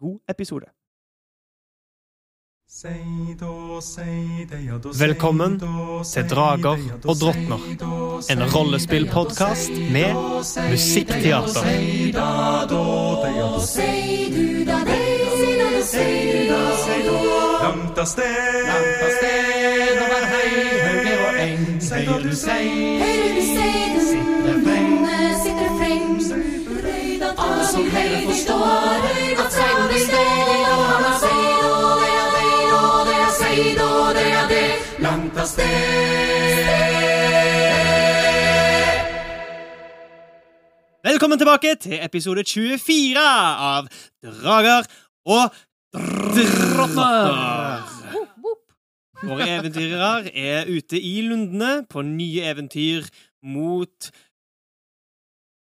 god episode. Velkommen til Drager og drottner, en rollespillpodkast med musikkteater. Langt av sted, over hei, og eng. Hører du sei, sitter freng, Alle som hører forstår at seiden Langt av sted. Velkommen tilbake til episode 24 av Drager og drottner. Våre eventyrere er ute i lundene på nye eventyr mot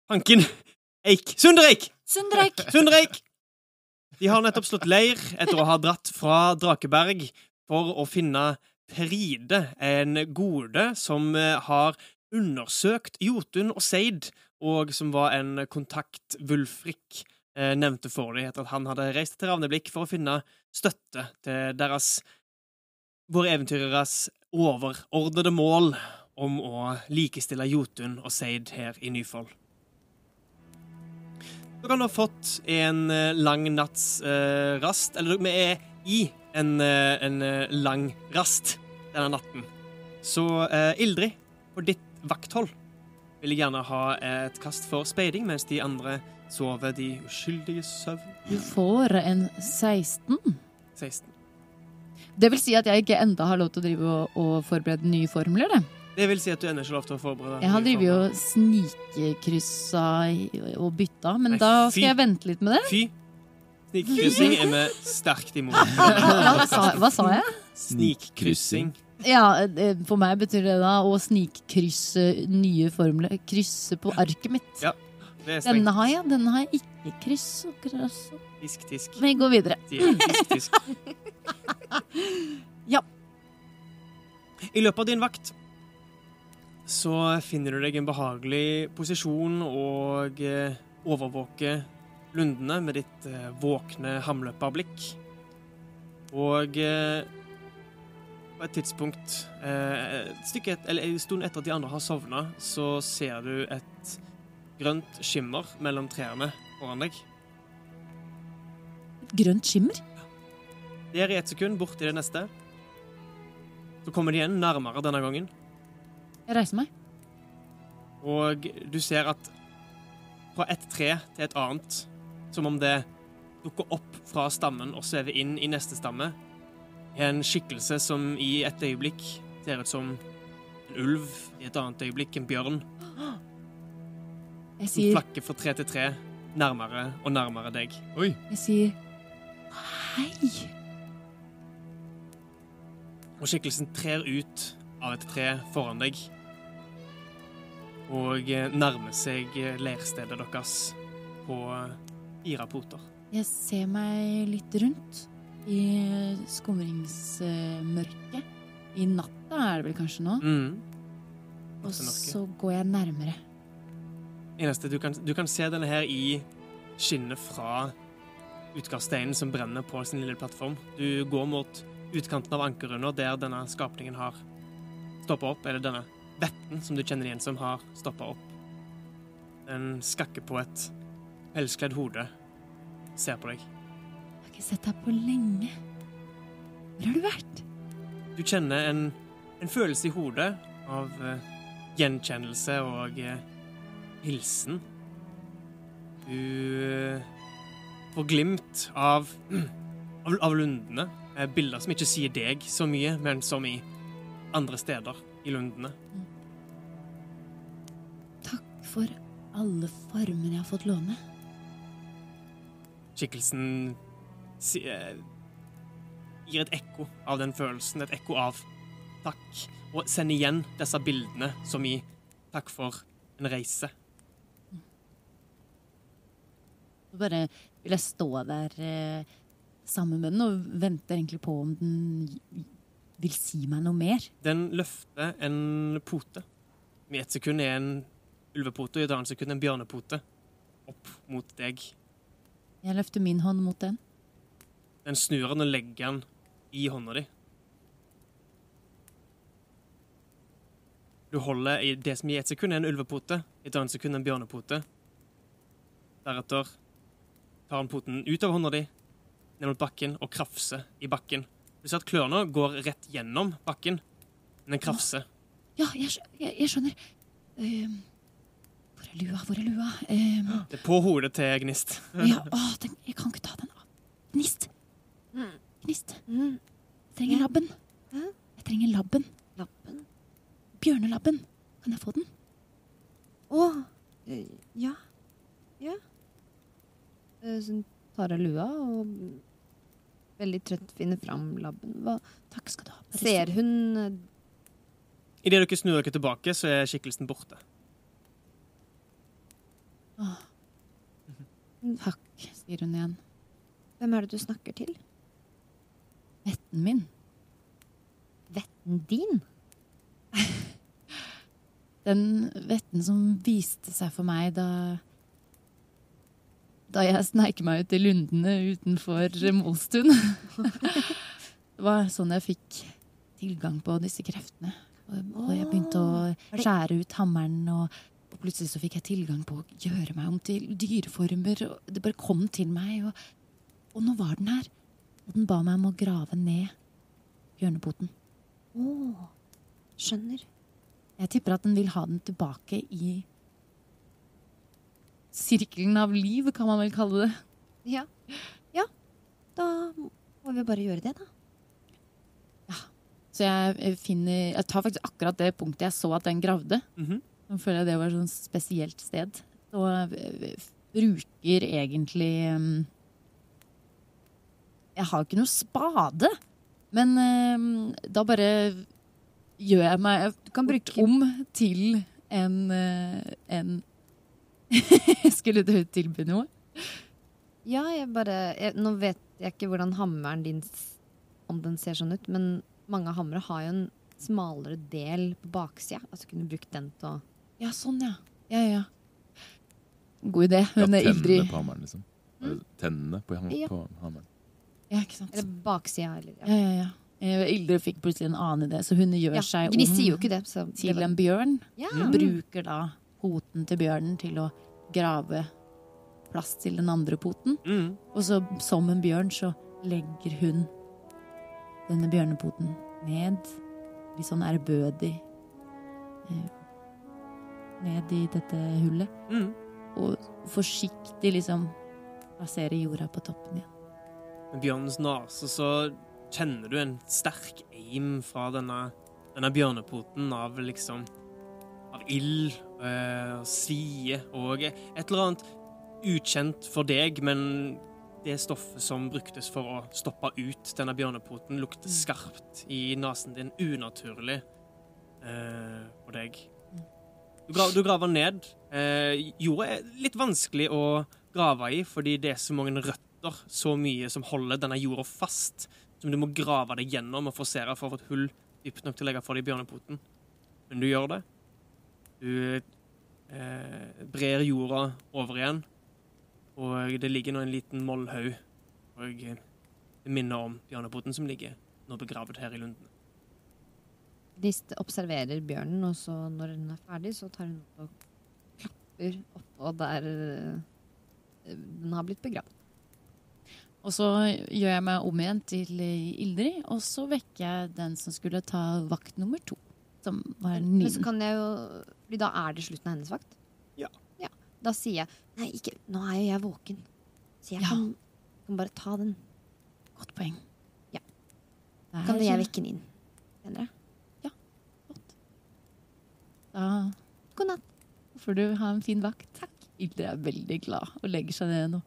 Hanken Eik Sundereik! Sundreik. Sundereik! De har nettopp slått leir etter å ha dratt fra Drakeberg for å finne Fride, en gode som eh, har undersøkt Jotun og Seid, og som var en kontakt Wulfrik eh, nevnte for dem etter at han hadde reist til Ravneblikk for å finne støtte til deres våre eventyreres overordnede mål om å likestille Jotun og Seid her i Nyfold. Dere har nå fått en eh, lang natts eh, rast, eller vi er i en, eh, en eh, lang rast denne natten. Så eh, Ildrid, på ditt vakthold vil jeg gjerne ha et kast for speiding, mens de andre sover de uskyldige søvn. Du får en 16. 16. Det vil si at jeg ikke enda har lov til å drive og, og forberede nye formler, det. Det vil si at du ennå ikke har lov til å forberede Jeg har nye drevet og snikekryssa og bytta, men Nei, da skal jeg vente litt med det. Fy! Snikkryssing er vi sterkt imot. Hva sa, hva sa jeg? Snikkryssing. Ja, For meg betyr det da å snikkrysse nye formler. Krysse på arket mitt. Ja, Det er strengt. Denne har jeg, denne har jeg ikke kryss. Tisk, tisk. Vi går videre. Tisk, tisk. Ja. I løpet av din vakt så finner du deg en behagelig posisjon og eh, overvåker lundene med ditt eh, våkne, hamløperblikk. Og eh, på et tidspunkt, eh, et stykke et, eller en stund etter at de andre har sovna, så ser du et grønt skimmer mellom trærne foran deg. Et grønt skimmer. Det er i ett sekund, borti i det neste. Så kommer de igjen, nærmere denne gangen. Jeg reiser meg. Og du ser at fra et tre til et annet, som om det dukker opp fra stammen og svever inn i neste stamme, en skikkelse som i et øyeblikk ser ut som en ulv, i et annet øyeblikk en bjørn, Jeg som flakker fra tre til tre, nærmere og nærmere deg. jeg sier hei. Og skikkelsen trer ut av et tre foran deg og nærmer seg leirstedet deres på eh, rapporter. Jeg ser meg litt rundt i skumringsmørket. I natta er det vel kanskje nå. Mm. Og så går jeg nærmere. Eneste, du kan, du kan se denne her i skinnet fra utgangssteinen som brenner på sin lille plattform. Du går mot utkanten av ankerrunda der denne skapningen har stoppa opp, eller denne vetten som du kjenner igjen som har stoppa opp. Den skakker på et pelskledd hode, ser på deg. Jeg har ikke sett deg på lenge. Hvor har du vært? Du kjenner en, en følelse i hodet av uh, gjenkjennelse og uh, hilsen. Du uh, får glimt av, av, av lundene. Bilder som ikke sier deg så mye, men som i andre steder i lundene. Takk for alle former jeg har fått låne. Skikkelsen eh, gir et ekko av den følelsen, et ekko av takk, og sender igjen disse bildene som i takk for en reise. Så bare vil jeg stå der eh, sammen med den og venter egentlig på om den vil si meg noe mer. Den løfter en pote. I ett sekund er en ulvepote, og i et annet sekund en bjørnepote. Opp mot deg. Jeg løfter min hånd mot den. Den snur den og legger den i hånda di. Du holder i det som i ett sekund er en ulvepote, i et annet sekund en bjørnepote. Deretter tar han poten ut av hånda di, ned mot bakken, og krafser i bakken. Du ser at klørne går rett gjennom bakken, men den krafser. Ja, jeg, jeg, jeg skjønner. Ehm, hvor er lua? Hvor er lua? Um, Det er på hodet til Gnist. ja, å, den, jeg kan ikke ta den av. Gnist. Gnist. Jeg trenger labben. Jeg trenger labben. Labben? Bjørnelabben. Kan jeg få den? Å, ja. Ja. Eh, Så hun tar av lua og veldig trøtt finner fram labben. Hva Takk skal du ha. Ser hun eh, Idet dere snur dere tilbake, så er skikkelsen borte. Takk, sier hun igjen. Hvem er det du snakker til? Vetten min. Vetten din? Den vetten som viste seg for meg da Da jeg sneik meg ut i lundene utenfor Målstuen. Det var sånn jeg fikk tilgang på disse kreftene. Og, jeg begynte å skjære ut hammeren, og plutselig så fikk jeg tilgang på å gjøre meg om til dyreformer. Og det bare kom til meg, og, og nå var den her. Og den ba meg om å grave ned hjørnepoten. Å, skjønner. Jeg tipper at den vil ha den tilbake i sirkelen av liv, kan man vel kalle det. Ja. Ja. Da må vi bare gjøre det, da. Ja. Så jeg finner Jeg tar faktisk akkurat det punktet jeg så at den gravde. Mhm. Nå føler jeg det var et sånn spesielt sted. Og eh, bruker egentlig eh, Jeg har ikke noe spade, men eh, da bare gjør jeg meg Du kan bruke om til en, eh, en Skulle du tilby noe? Ja, jeg bare jeg, Nå vet jeg ikke hvordan hammeren din Om den ser sånn ut, men mange hamre har jo en smalere del på baksida. Altså kunne brukt den til å Ja, sånn, ja. Ja, ja. God idé. Ja, Hun er ivrig. tennene på hammeren, liksom. Mm. Tennene på, ham Ja. på hammeren. Ja, ikke sant. Eller baksida, eller Ja, ja, ja. ja. Ildrid fikk plutselig en annen idé, så hun gjør Ja, seg om jo ikke det. Så det til var- en bjørn. ja. Bruker da poten til bjørnen til å grave plass til den andre poten. Mm. Og så som en bjørn så legger hun denne bjørnepoten ned, litt sånn ærbødig, eh, ned i dette hullet. Mm. Og forsiktig liksom plassere jorda på toppen igjen. Med bjørnens nase så kjenner du en sterk eim fra denne, denne bjørnepoten av liksom Av ild, eh, svie og et eller annet ukjent for deg, men det stoffet som bruktes for å stoppe ut denne bjørnepoten, lukter skarpt i nesen din. Unaturlig for deg. Du, gra du graver ned. Eh, jorda er litt vanskelig å grave i, fordi det er så mange røtter, så mye som holder denne jorda fast, som du må grave deg gjennom og forsere for å få et hull dypt nok til å legge for deg bjørnepoten. Men du gjør det. Du eh, brer jorda over igjen, og det ligger nå en liten mollhaug, og eh, det minner om bjørnepoten som ligger nå begravet her i lundene. Gnist observerer bjørnen, og så når hun er ferdig, så tar hun opp og klapper oppå der eh, den har blitt begravd. Og så gjør jeg meg om igjen til Ildrid, og så vekker jeg den som skulle ta vakt nummer to. Som var Men så kan jeg jo Fordi da er det slutten av hennes vakt. Ja. ja. Da sier jeg Nei, ikke Nå er jo jeg våken. Så jeg Ja. kan, kan bare ta den. Godt poeng. Ja. Der. Kan jeg vekke den inn senere? Da God natt. får du ha en fin vakt. Takk. Ildrid er veldig glad og legger seg ned nå.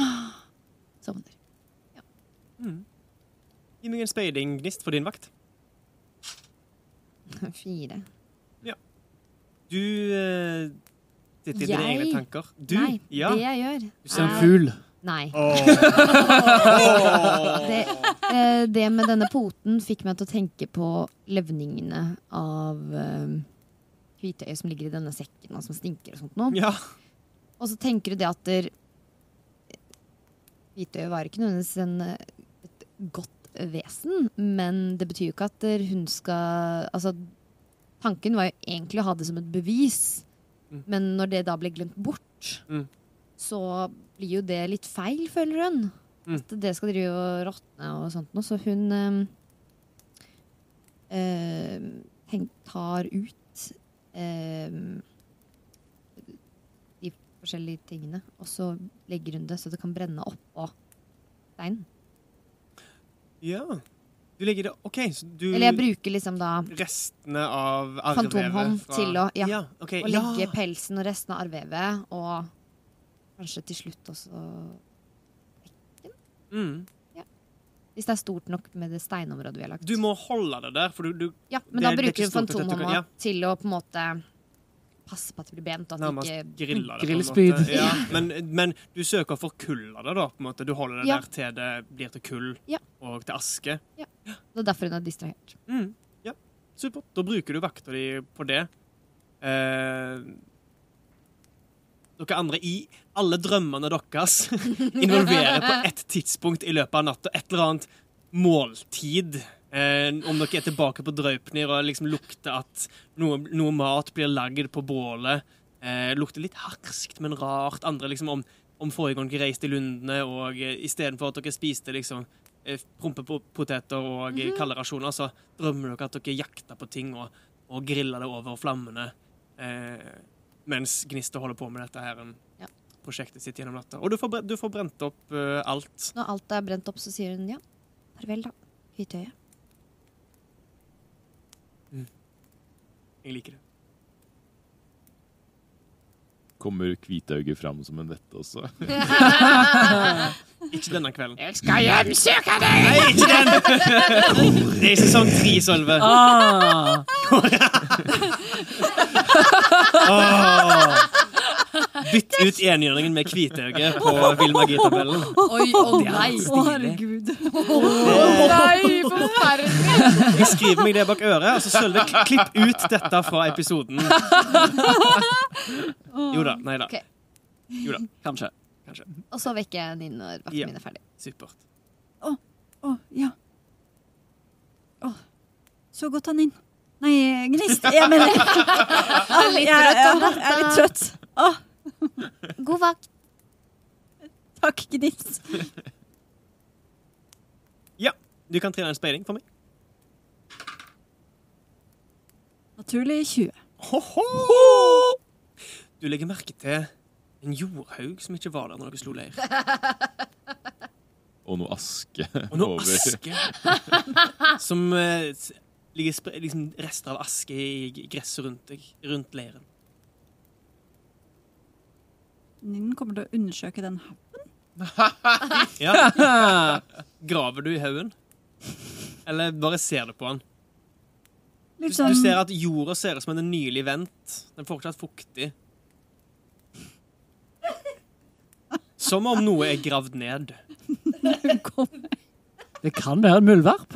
Ah, Sovner. Gi meg en speidinggnist for din vakt. Fire. Ja. Du eh, sitter i dine egne tanker. Du? Nei, ja. det jeg gjør Du ser en fugl. Nei. Oh. Det, eh, det med denne poten fikk meg til å tenke på levningene av eh, hvitøyet som ligger i denne sekken, og som stinker og sånt noe. Ja. Og så tenker du det at der, Hvitøyet var ikke nødvendigvis en, et godt vesen, men det betyr jo ikke at der hun skal Altså, tanken var jo egentlig å ha det som et bevis, Mm. men når det da ble glemt bort, Mm. så blir jo det litt feil, føler hun. Mm. At det skal drive og råtne og sånt noe, så hun eh, eh, tenk, tar ut eh, de forskjellige tingene, og så legger hun det så det kan brenne oppå steinen. ja. Du legger det OK, så du Eller jeg bruker liksom da Restene av arrvevet Fantomhånd fra- til å- ja. ja okay, og legge ja. pelsen og resten av arrvevet, og kanskje til slutt også Mm. Hvis det er stort nok med det steinområdet vi har lagt. Du må holde det der, for du, du ja, men det- da er bruker du fantomhånda ja. til å på en måte passe på at det blir bent, og at nærmest det ikke griller det. Grillspyd. Ja, men, men du søker å forkulle det, da. på en måte. Du holder det Ja. der til det blir til kull Ja. og til aske. Det er derfor hun er distrahert. Mm. Ja, supert. Da bruker du vakta di på det. Eh, dere andre i alle drømmene deres involverer på et tidspunkt i løpet av natta et eller annet måltid. Eh, om dere er tilbake på Draupnir og liksom lukter at noe, noe mat blir lagd på bålet. Eh, lukter litt harskt, men rart. Andre liksom om, om forrige gang dere reiste i lundene, og eh, istedenfor at dere spiste liksom eh, prompepoteter og eh, kalde rasjoner, så drømmer dere at dere jakter på ting og, og griller det over flammene. Eh, mens Gnister holder på med dette her Ja. prosjektet sitt gjennom natta. Og du får, du får brent opp uh, alt. Når alt er brent opp, så sier hun ja. Farvel, da. Hvitøyet. Jeg liker det. Kommer Hvitauget fram som en vette også? Ikke denne kvelden. Jeg skal hjemsøke deg! Nei, ikke den! Det er sesong tre, Sølve. Ah, Åh. Bytt ut enhjørningen med hvitøye på Vilma magi-tabellen. Oi, å nei! Å, herregud. Nei, forferdelig! Jeg skriver meg det bak øret, og så Sølve, klipp ut dette fra episoden. Jo da. Nei da. Jo da. kanskje. Kanskje. Og så vekker jeg din når vakten Ja. min er ferdig. Supert. Å, ja. Å, så godt han inn. Nei, Gnist. Jeg mener Å, jeg, jeg, jeg er litt trøtt. Å, God vakt! takk, Gnist. Ja, Du kan trene en speiling for meg. Naturlig 20. Ho-ho! Du legger merke til en jordhaug som ikke var der når dere slo leir. Og noe aske Og noe aske. Som eh, ligger liksom rester av aske i gresset rundt deg, rundt leiren. Ninn kommer til å undersøke den haugen. Ja. Graver du i haugen? Eller bare ser du på den? Du, du sånn ser at jorda ser ut som den er nylig vendt. Den er fortsatt fuktig. Som om noe er gravd ned. Det kan være en muldvarp.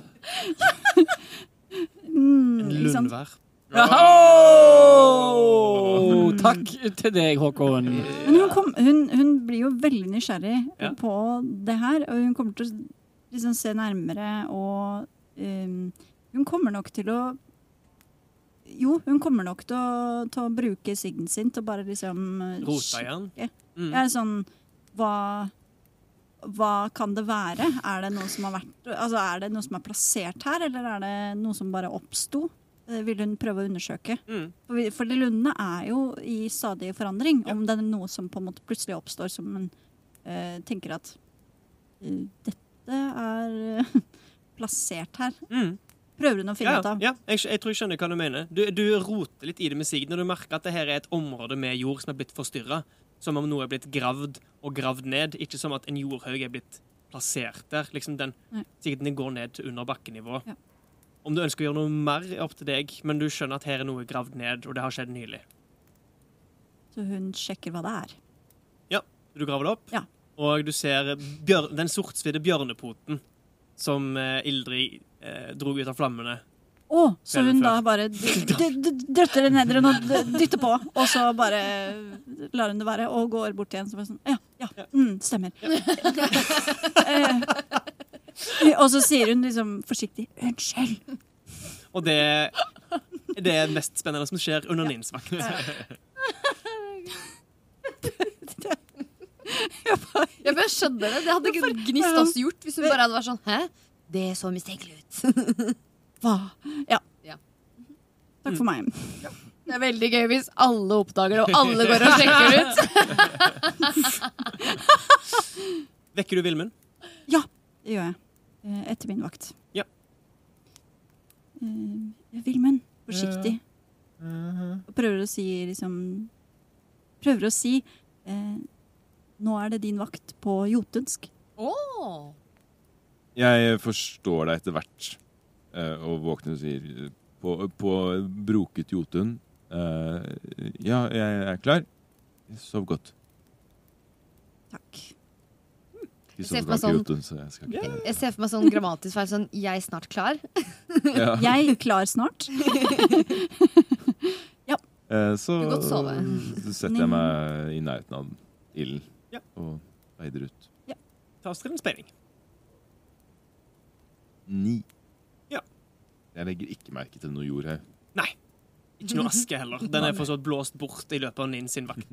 Mm, En lundvær. Oh, takk til deg, Håkon. Men hun, kom, hun, hun blir jo veldig nysgjerrig Ja. på det her, og hun kommer til å liksom se nærmere og um, Hun kommer nok til å Jo, hun kommer nok til å, til å bruke sigden sin til å bare liksom Rota igjen. Ja. Mm. Jeg er sånn hva, hva kan det være? Er det noe som har vært Altså er det noe som er plassert her, eller er det noe som bare oppsto? Det vil hun prøve å undersøke. Mm. For, for de lundene er jo i stadig forandring. Ja. Om det er noe som på en måte plutselig oppstår som en uh, tenker at eh, dette er eh, plassert her. Mm. Prøver hun å finne Ja, ut av. ja jeg, jeg tror jeg skjønner hva du mener. Du, du roter litt i det med sigden, og du merker at det her er et område med jord som er blitt forstyrra. Som om noe er blitt gravd og gravd ned. Ikke som at en jordhaug er blitt plassert der. Liksom den, den går ned til under bakkenivå. Ja. Om du ønsker å gjøre noe mer, er opp til deg, men du skjønner at her er noe gravd ned, og det har skjedd nylig. Så hun sjekker hva det er. Ja. Du graver det opp, Ja. og du ser bjør den sortsvidde bjørnepoten som eh, Ildrid eh, dro ut av flammene. Å, så hun da bare drøtter det ned og dytter på, og så bare lar hun det være, og går bort igjen. Så bare sånn, ja, ja, mm, stemmer. Eh, og så sier hun liksom forsiktig 'unnskyld'. Og det er det mest spennende som skjer under Nins vakt. Ja, jeg bare skjønner det. Det hadde ikke Gnist også gjort hvis hun bare hadde vært sånn Hæ? Det så mistenkelig ut. Hva? Ja. Ja. Takk for meg. Det er veldig gøy hvis alle oppdager det, og alle går og sjekker ut. Vekker du Vilmund? Ja, det gjør jeg. Eh, Etter min vakt. Ja. Eh, Vilmund, forsiktig. Og prøver å si liksom Prøver å si eh, Nå er det din vakt på jotunsk. Oh. Jeg forstår deg etter hvert, eh, og våkner og sier eh, på, på broket jotun eh, Ja, jeg er klar. Sov godt. Takk. De ser sånn- jotun, jeg skal Jeg ser for meg sånn grammatisk feil sånn 'jeg er snart klar'. ja. Jeg er klar snart. Eh, Så setter jeg meg i nærheten av ilden Ja. og veider ut. Ta oss til en speiling. Ni. Jeg legger ikke merke til noe jordhaug. Ikke noe aske heller. Den er for så vidt blåst bort i løpet av Ninn sin vakt.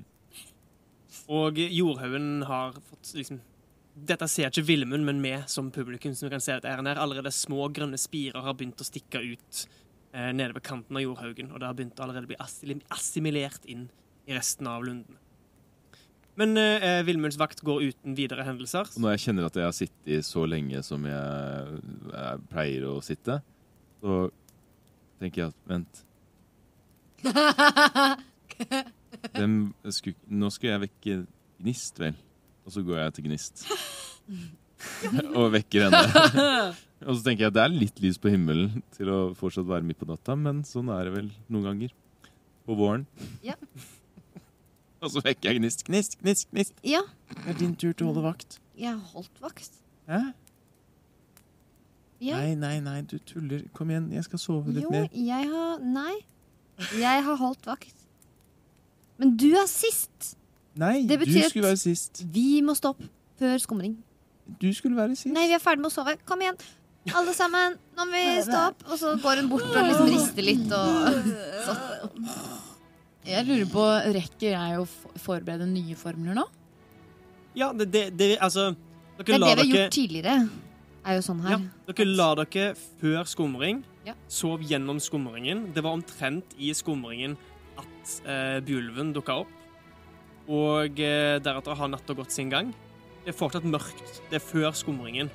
Og jordhaugen har fått liksom Dette ser ikke Vilmund, men vi som publikum som kan se dette her, er allerede små grønne spirer har begynt å stikke ut eh, nede ved kanten av jordhaugen, og det har begynt å allerede bli assimilert inn i resten av lunden. Men eh, Vilmunds vakt går uten videre hendelser. Og når jeg kjenner at jeg har sittet så lenge som jeg, jeg pleier å sitte, så tenker jeg at vent Hvem skulle, Nå skal jeg vekke Gnist, vel? Og så går jeg til Gnist. og vekker henne. og så tenker jeg at det er litt lys på himmelen til å fortsatt være midt på natta, men sånn er det vel noen ganger. På våren. Ja. og så vekker jeg Gnist. Gnist, Gnist, Gnist. Ja, Det er din tur til å holde vakt. jeg har holdt vakt. Hæ? Ja. Nei, nei, nei, du tuller. Kom igjen, jeg skal sove litt Jo, mer. jeg har Nei. Jeg har holdt vakt. Men du er sist. Nei, du skulle være sist. Vi må stoppe før skumring. Du skulle være sist. Nei, vi er ferdig med å sove. Kom igjen. Alle sammen, nå må vi stå opp. Og så går hun bort og liksom rister litt og sånn. Jeg lurer på, Rekker jeg å forberede nye formler nå? Ja, det, det, det Altså, Det dere er det vi har dere gjort tidligere. Er jo sånn her. Ja, dere la dere før skumring, Ja. sov gjennom skumringen. Det var omtrent i skumringen at eh, Bjulven dukka opp. Og eh, deretter har natta gått sin gang. Det er fortsatt mørkt. Det er før skumringen.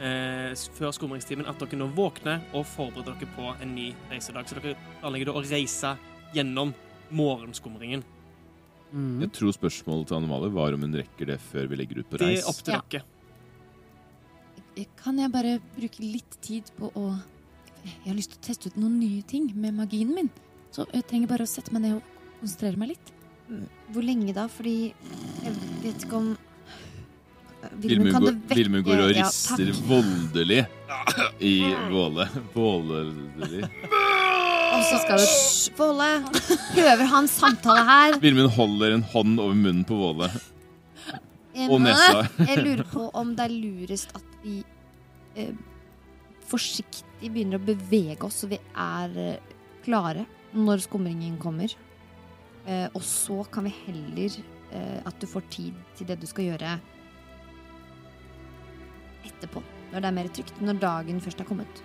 Eh, før skumringstimen at dere nå våkner og forbereder dere på en ny reisedag. Så dere planlegger da å reise gjennom morgenskumringen. Mm. Jeg tror spørsmålet til Anne-Male var om hun rekker det før vi legger ut på reis. Det er opp til Ja. dere. Kan jeg bare bruke litt tid på å Jeg har lyst til å teste ut noen nye ting med magien min. Så jeg trenger bare å sette meg ned og konsentrere meg litt. Hvor lenge da? Fordi jeg vet ikke om Vilmund kan går, vekke- Vilmund går og rister ja, voldelig i Våle. Voldelig. Og så skal du Våle, prøver han samtale her? Vilmund holder en hånd over munnen på Våle. Og nesa. Jeg lurer på om det er lurest at vi eh, forsiktig begynner å bevege oss, så vi er eh, klare når skumringen kommer. Eh, og så kan vi heller eh, at du får tid til det du skal gjøre etterpå. Når det er mer trygt. Når dagen først er kommet.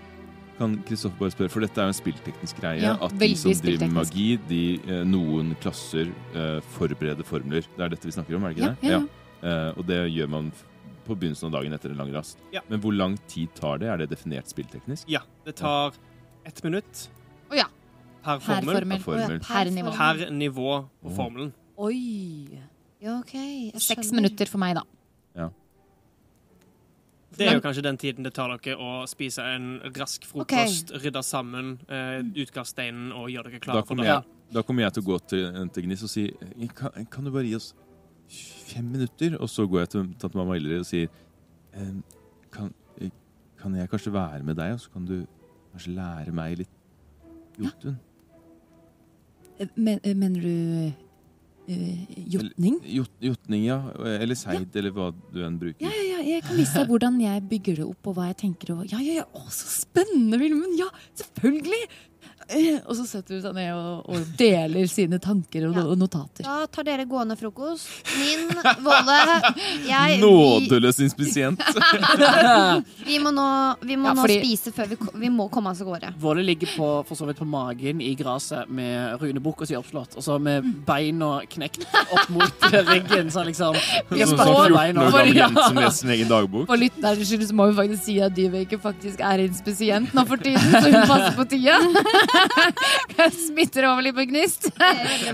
Kan Kristoffer bare spørre, for dette er jo en spillteknisk greie. Ja, at de som driver med magi, de, eh, noen klasser eh, forbereder formler. Det er dette vi snakker om, er det ikke Ja, det? ja, Eh, og det gjør man på begynnelsen av dagen etter en lang rast. Ja. Men hvor lang tid tar det? Er det definert spillteknisk? Ja, det tar ett minutt oh, ja. per Per formel. Per, Formel. Per nivå. Per nivå på formelen. Oi. Ja, OK. Seks minutter for meg, da. Det er jo kanskje den tiden det tar dere å spise en rask frokost, rydde sammen uh, utkaststeinen og gjøre dere klare for det. dagen. da kommer jeg til å gå til, til Gnist og si kan, kan du bare gi oss fem minutter? Og så går jeg til tante mamma Ildrid og sier «Em, kan, eh, kan jeg kanskje være med deg, og så kan du kanskje lære meg litt Jotun? Ja. Men, eh, mener du uh, jotning? Jot, jotning, ja. Eller seid, eller hva du enn bruker. Ja, ja, ja, jeg kan vise deg hvordan jeg bygger det opp, og hva jeg tenker. Og, ja, ja, ja, å, så spennende, Vilmund! Ja, selvfølgelig! Og så setter hun seg ned og, og deler sine tanker og, Ja. og notater. Da tar dere gående frokost. Min, Våle, jeg Nådeløs inspisient! vi må nå, vi må Ja, nå fordi- spise før vi, ko- vi må komme oss av gårde. Våle ligger på, for så vidt på magen i gresset med runeboka si oppslått, og så med beina knekt opp mot ryggen, så liksom Sånn sparker som 14 beina. år gammel jente som leser sin egen dagbok. For lytterens skyld så må vi faktisk si at Dyveke faktisk er inspisient nå for tiden, så hun passer på tida. Smitter over litt på gnist.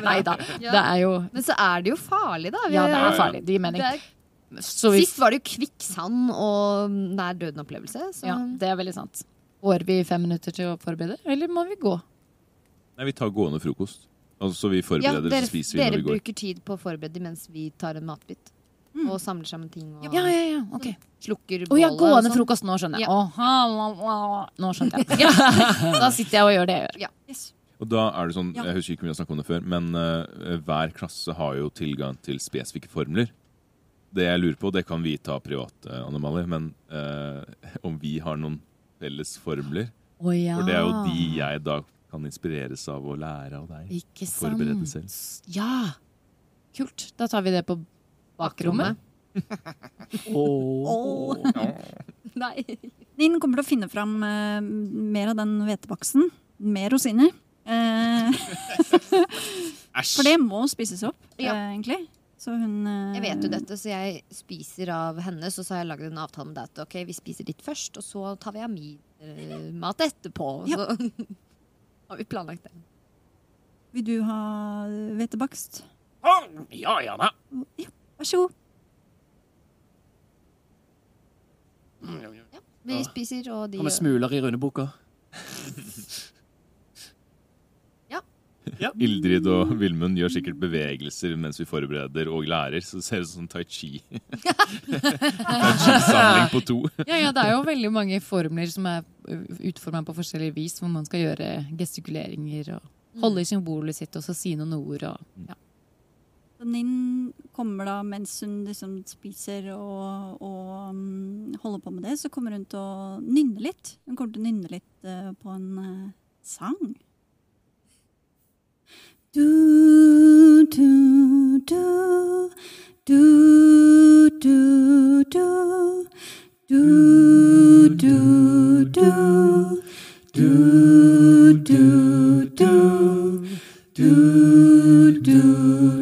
Nei da. Det er jo Men så er det jo farlig, da. Vi- Ja, det er farlig. Det gir mening. Det er, Så vi, sist var det jo kvikksand og nær døden-opplevelse. Så ja, det er veldig sant. Får vi fem minutter til å forberede, eller må vi gå? Nei, vi tar gående frokost. Altså, vi ja, forbereder, dere, så spiser vi når vi går. bruker tid på å forberede mens vi tar en matbit. Og samler sammen ting og Ja, ja, ja, ok. slukker Å ja, gående sånn. frokost. Nå skjønner jeg. Ja. Ha, la, la. Nå skjønte jeg. Ja. Da sitter jeg og gjør det jeg gjør. Ja. Og da er det sånn, Jeg husker ikke om vi har snakket om det før, men uh, hver klasse har jo tilgang til spesifikke formler. Det jeg lurer på, det kan vi ta privat, uh, Anne Malie, men uh, om vi har noen felles formler. Oh, ja. For det er jo de jeg da kan inspireres av å lære av deg. Ikke Forberede selv. Ja. Kult. Da tar vi det på bakrommet. Åh. Nei. Nin kommer til å finne fram eh, mer av den hvetebaksten. Med rosiner. Eh, for det må spises opp, Ja. eh, egentlig. Så hun eh, Jeg vet jo dette, så jeg spiser av hennes, og så har jeg lagd en avtale med deg at ok, vi spiser ditt først, og så tar vi av min eh, mat etterpå. Ja. Så har vi planlagt det. Vil du ha hvetebakst? Ja, gjerne. Vær så god. Vi spiser, og de Kommer smuler i rundeboka. Ildrid og Vilmund gjør sikkert bevegelser mens vi forbereder og lærer, så det ser ut som tai chi. tai chi-samling på to. Ja, ja, det er jo veldig mange formler som er utforma på forskjellig vis, hvor man skal gjøre gestikuleringer og holde i symbolet sitt og så si noen ord. Og, ja. Nin kommer da mens hun liksom spiser og, og holder på med det, så kommer hun til å nynne litt. Hun kommer til å nynne litt på en sang. Du, du, du, du, du, du. Du, du, du. Du, du, du. Du, du, du.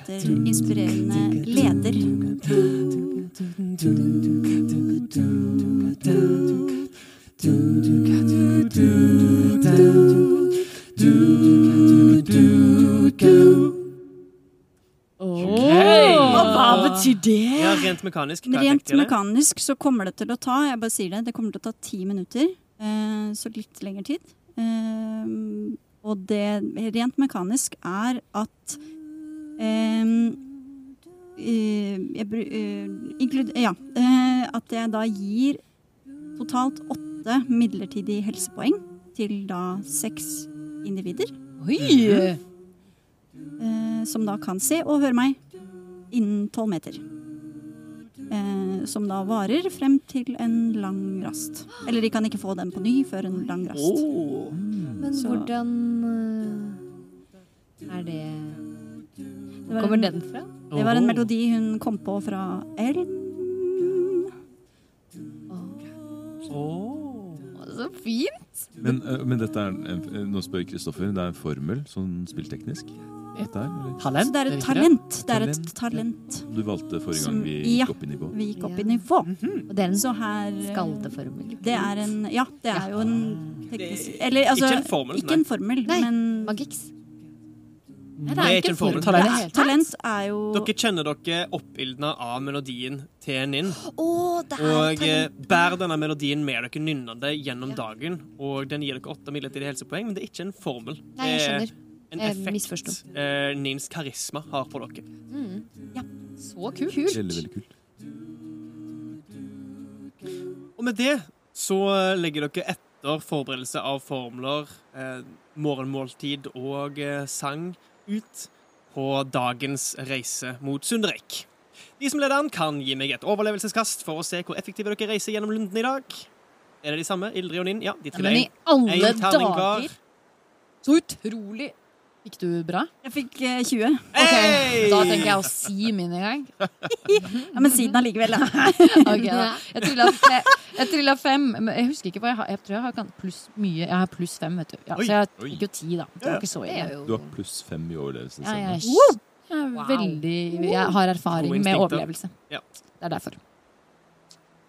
heter inspirerende leder. Og hva betyr det? Ja, rent mekanisk. Rent mekanisk så kommer det til å ta jeg bare sier det, det kommer til å ta ti minutter. eh, Så litt lengre tid. Eh, Og det rent mekanisk er at Ja. eh, At jeg da gir totalt åtte midlertidige helsepoeng til da seks individer. Oi! Eh, som da kan se og høre meg innen tolv meter. Eh, som da varer frem til en lang rast. Eller de kan ikke få den på ny før en lang rast. Oh. Men Så- hvordan er det Det var, Kommer den fra? det var en melodi hun kom på fra Elm. Oh. Så fint! Men, men dette er en, Nå spør Kristoffer. Det er en formel, sånn spillteknisk? Dette er, eller? Talent? Det er et talent. Det er et Talent. Du valgte forrige Som- gang vi ja. gikk opp i nivå. Vi gikk opp i nivå. Og det er en Så her eh, skaldeformel. Det er en Ja, det er jo en teknisk Eller altså Ikke en formel, Ikke en formel, Nei. men Magiks. Nei, Det er ikke en formel. Talent. talent er jo Dere kjenner dere oppildna av melodien til Ninn. Oh, Og bærer talent. bær denne melodien med dere nynnende gjennom dagen. Og den gir dere åtte midlertidige helsepoeng, men det er ikke en formel. Nei, jeg Det er skjønner. En effekt misforsto. eh, Nins karisma har på dere. Så kult. Veldig, veldig kult. Og med det så legger dere etter forberedelse av formler, eh, morgenmåltid og eh, sang ut på dagens reise mot Sundereik. De som leder an, kan gi meg et overlevelseskast for å se hvor effektive dere reiser gjennom lunden i dag. Er det de samme? Ildrid og Ninn? Ja, de Ja, triller men i alle dager! Så utrolig Fikk du bra? Jeg fikk eh, 20. Ok, Hey! Da tenker jeg å si min en gang. Ja, men si den allikevel, da. okay, da. Jeg trilla fe- fem. Men jeg husker ikke hva jeg har. Jeg tror jeg har pluss mye. Jeg har pluss fem, vet du. Ja, så jeg fikk jo ti, da. Det var ikke så er ille. Du har pluss fem i overlevelse. Ja, jeg, jeg er veldig Jeg har erfaring med overlevelse. Det er derfor.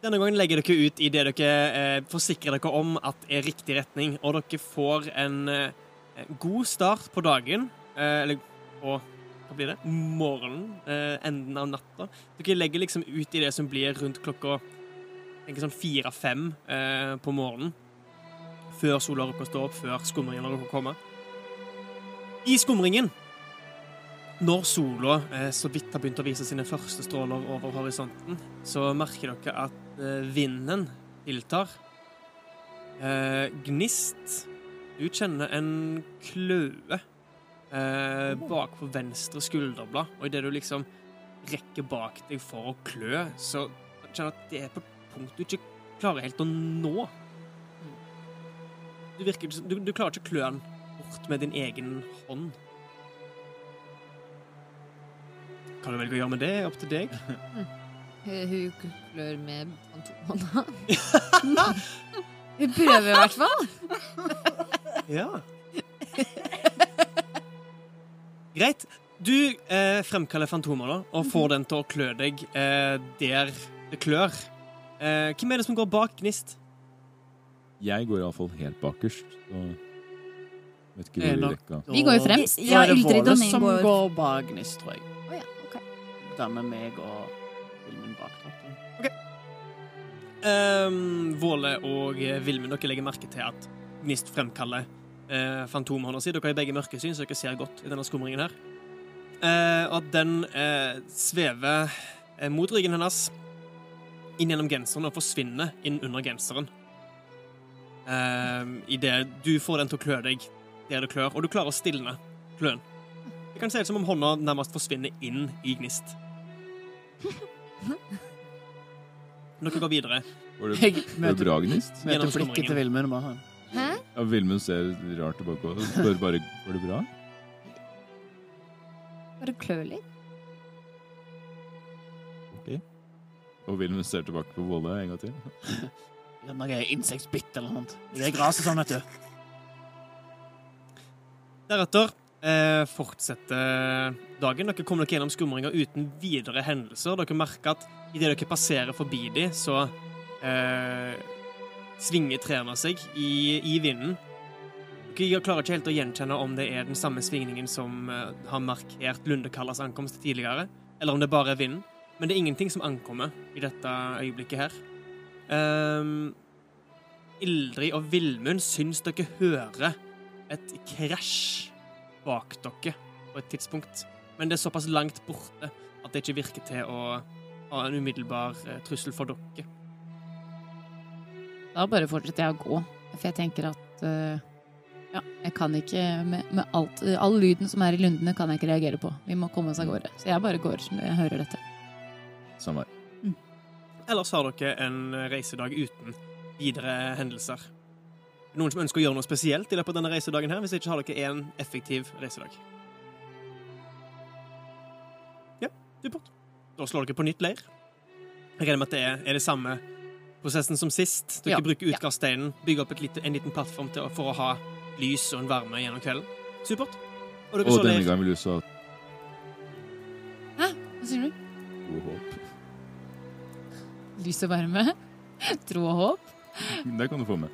Denne gangen legger dere ut i det dere eh, forsikrer dere om at er riktig retning, og dere får en eh, god start på dagen, eh, eller på hva blir det? Morgenen, eh, enden av natta. Dere legger liksom ut i det som blir rundt klokka tenker sånn fire-fem eh, på morgenen. Før sola rukker å stå opp, før skumringen rukker å komme. I skumringen, når sola eh, så vidt har begynt å vise sine første stråler over horisonten, så merker dere at eh, vinden tiltar. Eh, gnist, du kjenner en kløe eh, bak på venstre skulderblad, og idet du liksom rekker bak deg for å klø, så kjenner du at det er på et punkt du ikke klarer helt å nå. Du, virker, du, du klarer ikke å klø den bort med din egen hånd. Hva du velger å gjøre med det, er opp til deg. Hun klør med fantomhånda. Hun prøver i hvert fall. Ja. Greit. Du eh, fremkaller fantomer da, og får den til å klø deg eh, der det klør. Eh, hvem er det som går bak Gnist? Jeg går iallfall helt bakerst. Og vet ikke hvor i rekka. Vi går jo fremst. Det er det Ildrid og Våle som går- går bak Gnist, tror jeg. Å ja, ok. Dermed meg og Vilmund bak trappen. Um, Våle og eh, Vilmund, dere legger merke til at Gnist fremkaller eh, fantomhånda si. Dere har begge mørkesyn, så dere ser godt i denne skumringen her. Eh, og at den eh, svever eh, mot ryggen hennes, inn gjennom genseren og forsvinner inn under genseren. Eh, Idet du får den til å klø deg der det klør, og du klarer å stilne kløen. Det kan se ut som om hånda nærmest forsvinner inn i Gnist. Dere går videre. Var det, Jeg går det bra, Gnist? møter Gjennom blikket til Vilmund. Ja, Vilmund ser rart tilbake og spør bare går det bra. Bare klør litt. Ok. Og Vilmund ser tilbake på Volle en gang til. Det er Noe insektbitt eller noe sånt. Det er gresset sånn, vet du. Deretter eh, fortsetter dagen. Dere kommer dere gjennom skumringer uten videre hendelser. Dere merker at idet dere passerer forbi dem, så eh, svinger trærne seg i, i vinden. Dere klarer ikke helt å gjenkjenne om det er den samme svingningen som eh, har markert Lundekallas ankomst tidligere, eller om det bare er vinden. Men det er ingenting som ankommer i dette øyeblikket her. Um, Ildrid og Vilmund syns dere hører et krasj bak dere på et tidspunkt. Men det er såpass langt borte at det ikke virker til å ha en umiddelbar eh, trussel for dere. Da bare fortsetter jeg å gå. For jeg tenker at uh, Ja, jeg kan ikke med, med alt All lyden som er i lundene, kan jeg ikke reagere på. Vi må komme oss av gårde. Så jeg bare går når jeg hører dette. Samme her. Ellers har dere en reisedag uten videre hendelser. Noen som ønsker å gjøre noe spesielt i løpet av denne reisedagen her? Hvis ikke har dere én effektiv reisedag. Ja, supert. Da slår dere på nytt leir. Jeg regner med at det er, er det samme prosessen som sist. Dere Ja. bruker utgangssteinen, bygger opp et lite, en liten plattform til, å- for å ha lys og en varme gjennom kvelden. Supert. Og dere Og denne gangen gang vil du så Hva sier du? tro og håp. Lys og varme? Tro og håp? Det kan du få med.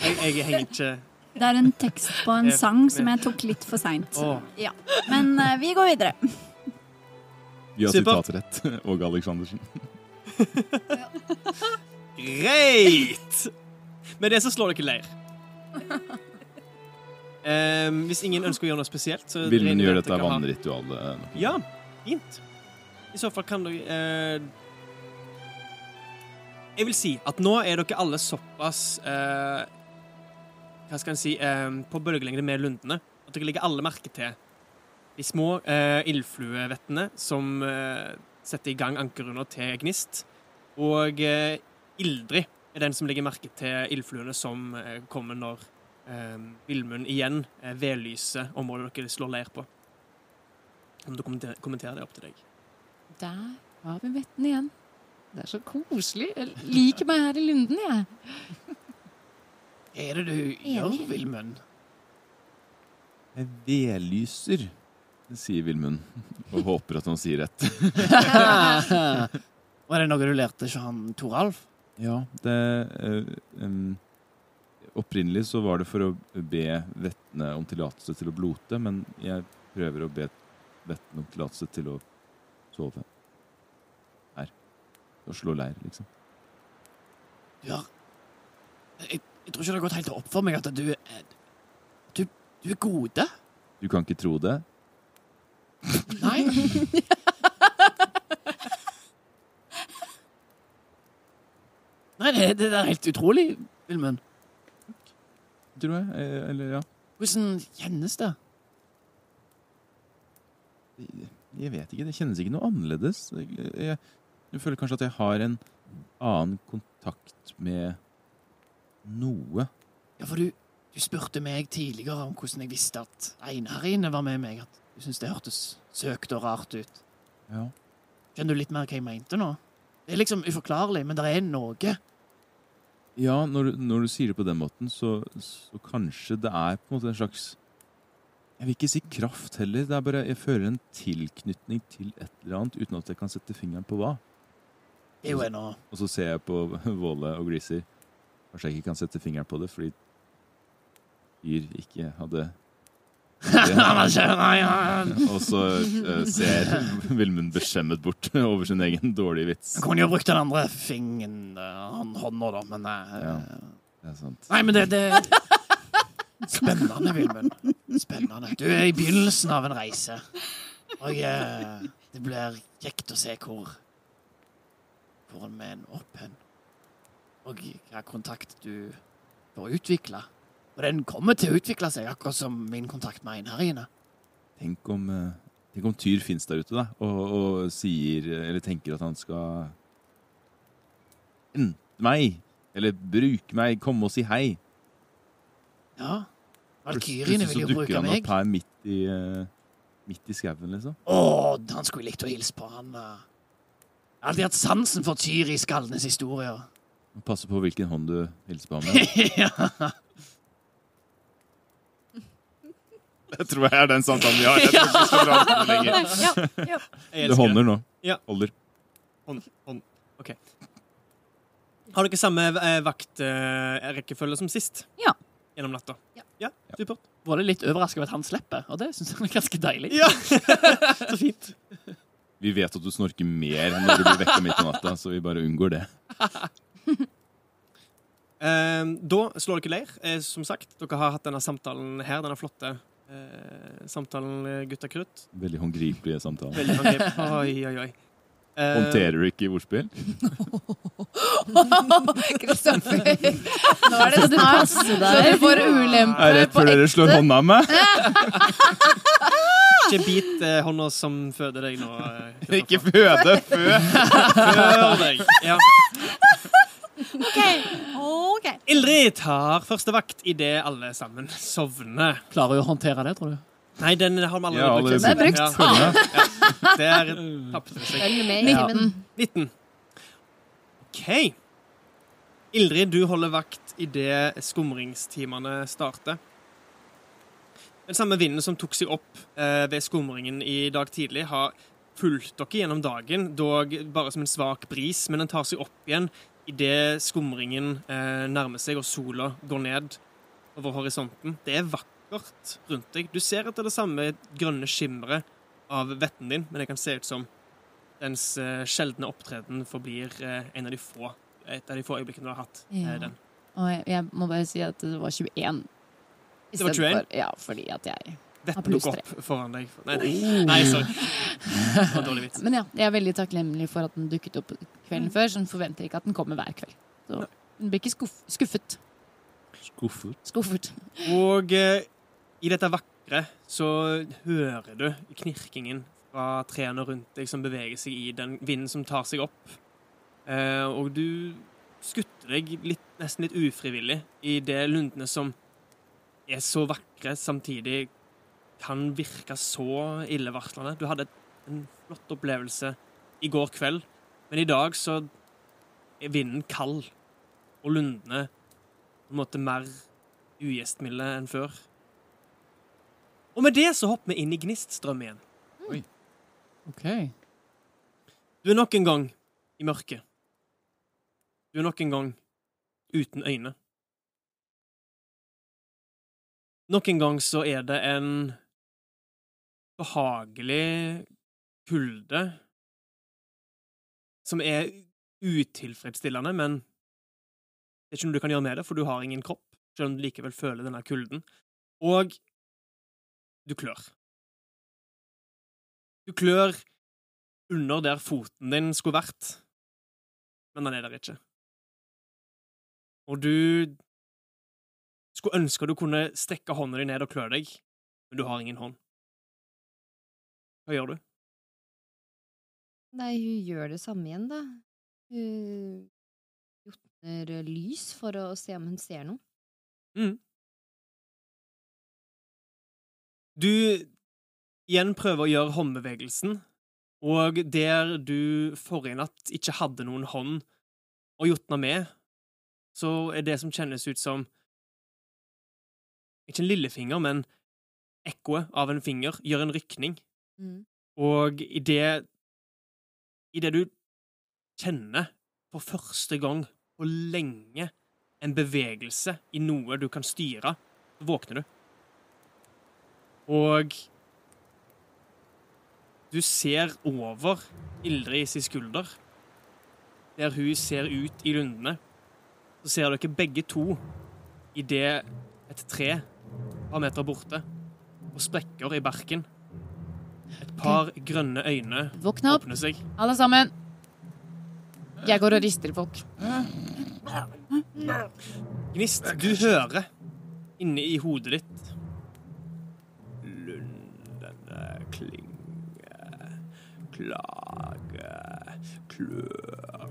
Jeg, jeg henger ikke Det er en tekst på en sang som jeg tok litt for seint. Åh. Men uh, vi går videre. Vi har sitatrett. Og Aleksandersen. Greit! Med det så slår dere leir. Um, hvis ingen ønsker å gjøre noe spesielt, så Vil hun gjøre dette vannritualet. Ja, fint. I så fall kan dere uh, Jeg vil si at nå er dere alle såpass uh, Hva skal en si eh, På bølgelengde med lundene at dere legger alle merke til de små uh, ildfluevettene som eh, setter i gang ankerrunder til gnist. Og eh, Ildrid er den som legger merke til ildfluene som eh, kommer når eh, Vilmund igjen eh, vedlyser området dere slår leir på. Om du kommenter- kommenterer det opp til deg. Der har vi vettene igjen. Det er så koselig. Jeg liker meg her i lunden, jeg. Hva er det du gjør, Vilmund? Jeg vedlyser, sier Vilmund. Og håper at han sier rett. Var det noe du lærte ikke han Toralf? Ja, det eh, em, Opprinnelig så var det for å be vettene om tillatelse til å blote, men jeg prøver å be vettene om tillatelse til å sove. Her. Og slå leir, liksom. Du har jeg, jeg tror ikke det har gått helt opp for meg at du er Du, du er gode. Du kan ikke tro det? Nei. Nei, det, det er helt utrolig, Vilmund. Tror jeg. Eh, Eller ja. Hvordan kjennes det? Jeg vet ikke. Det kjennes ikke noe annerledes. Jeg, jeg, føler kanskje at jeg har en annen kontakt med noe. Ja, for du, du spurte meg tidligere om hvordan jeg visste at Einar inne var med meg. At du syntes det hørtes søkt og rart ut. Ja. Skjønner du litt mer hva jeg mente nå? Det er liksom uforklarlig, men det er noe. Ja, når, når du sier det på den måten, så, så kanskje det er på en måte en slags Jeg vil ikke si kraft heller. Det er bare Jeg føler en tilknytning til et eller annet uten at jeg kan sette fingeren på hva. Det er jo ennå Og så ser jeg på Våle og Greasy. Kanskje jeg ikke kan sette fingeren på det fordi Yr ikke hadde Og så uh, ser Vilmund beskjemmet bort over sin egen dårlige vits. Han kunne jo brukt den andre fingeren, uh, han hånda, da, men uh, Ja. Det er sant. Nei, men det, det Spennende, Vilmund. Spennende. Du er i begynnelsen av en reise. Og uh, det blir kjekt å se hvor Hvor vi ender opp hen. Og hva kontakt du bør utvikle. Og den kommer til å utvikle seg, akkurat som min kontakt med einherjene. Tenk om, eh, tenk om Tyr fins der ute, da, og, og sier Eller tenker at han skal Hente meg, eller bruke meg, komme og si hei. Ja. Plutselig så vil jo dukker bruke han meg. opp her midt i, eh, midt i skauen, liksom. Å, han skulle likt å hilse på han. eh. Jeg har alltid hatt sansen for Tyr i Skaldenes historier. Passe på hvilken hånd du hilser på ham med. ja. Det tror jeg er den samtalen vi har. Jeg tror ikke vi skal dra den noe lenger. Jeg Du elsker hånder nå. Ja. Holder. Hånd, hånd. OK. Har dere samme eh, vaktrekkefølge som sist? Ja. Gjennom natta? Ja. ja supert. Var det litt overraska over at han slipper, og det syns jeg er ganske deilig. Ja! Så fint. Vi vet at du snorker mer når du blir vekka midt på natta, så vi bare unngår det. Eh, da slår dere leir. Eh, som sagt, dere har hatt denne samtalen her, denne flotte eh, samtalen, gutta krutt. Veldig håndgripelige samtaler. Veldig angrep. Oi, oi, oi. Eh, Håndterer du ikke ordspill? Kristoffer. Nå er det snart så du får ulempe Er det rett før dere slår hånda av meg? Ikke bit eh, hånda som føder deg nå. eh, Ikke føde fø! Føder deg. Ja. OK. Ildrid tar første vakt idet alle sammen sovner. Klarer hun å håndtere det, tror du? Nei, den har vi allerede ja, brukt. Det er brukt. Ja. Ja. Der tapte vi seg. Følg med i Ja. timen. 19. OK. Ildrid, du holder vakt idet skumringstimene starter. Den samme vinden som tok seg opp eh, ved skumringen i dag tidlig, har fulgt dere gjennom dagen, dog bare som en svak bris, men den tar seg opp igjen idet skumringen eh, nærmer seg og sola går ned over horisonten. Det er vakkert rundt deg. Du ser etter det samme grønne skimmeret av vetten din, men det kan se ut som dens eh, sjeldne opptreden forblir eh, en av de få, et av de få øyeblikkene du har hatt. eh, Ja. den. Og jeg, jeg må bare si at det var 21. Det var 21? For, Ja, fordi at jeg Pluss dukker opp foran deg. Nei, nei, nei sorry. Det var dårlig vits. Men ja, jeg er veldig takknemlig for at den dukket opp kvelden før, så den forventer ikke at den kommer hver kveld. Så den blir ikke skuff skuffet. Skuffet. Skuffet. Og eh, i dette vakre så hører du knirkingen fra trærne rundt deg som beveger seg i den vinden som tar seg opp. Eh, og du skutter deg litt, nesten litt ufrivillig i det lundene som er så vakre, samtidig kan virke så illevarslende. Du hadde en flott opplevelse i går kveld, men i dag så er vinden kald, og lundene på en måte mer ugjestmilde enn før. Og med det så hopper vi inn i Gniststrøm igjen. Oi. OK. Du er nok en gang i mørket. Du er nok en gang uten øyne. Nok en gang så er det en behagelig kulde som er utilfredsstillende, men det er ikke noe du kan gjøre med det, for du har ingen kropp, selv om du likevel føler denne kulden. Og du klør. Du klør under der foten din skulle vært, men den er der ikke. Og du skulle ønske du kunne strekke hånda di ned og klø deg, men du har ingen hånd. Hva gjør du? Nei, hun gjør det samme igjen, da. Hun jotner lys for å se om hun ser noe. Mm. Du igjen prøver å gjøre håndbevegelsen, og der du forrige natt ikke hadde noen hånd å jotne med, så er det som kjennes ut som ikke en lillefinger, men ekkoet av en finger, gjør en rykning. Mm. Og i det I det du kjenner for første gang på lenge en bevegelse i noe du kan styre, så våkner du. Og du ser over Ildrid sin skulder, der hun ser ut i lundene. Så ser dere begge to idet et tre par meter borte og sprekker i barken. Et par grønne øyne Våkne opp, åpner seg. alle sammen. Jeg går og rister folk. Gnist, du hører inne i hodet ditt Lundene klinge, klage, klør.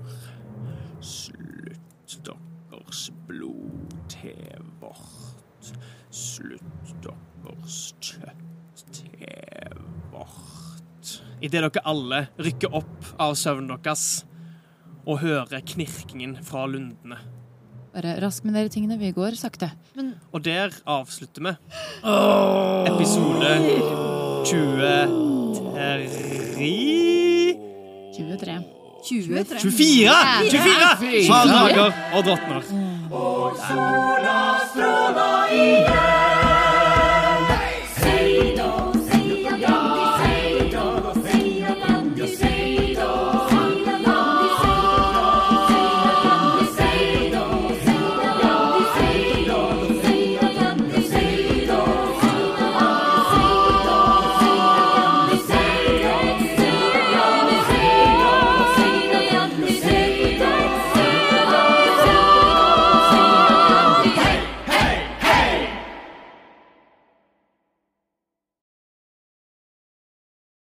Slutt deres blod til vårt. Slutt deres kjøtt til vårt. Idet dere alle rykker opp av søvnen deres og hører knirkingen fra lundene. Bare rask med dere tingene. Vi går sakte. Og der avslutter vi episode 23 23. 23. 24! 24! Av drager og drottner. Sola stråla igjen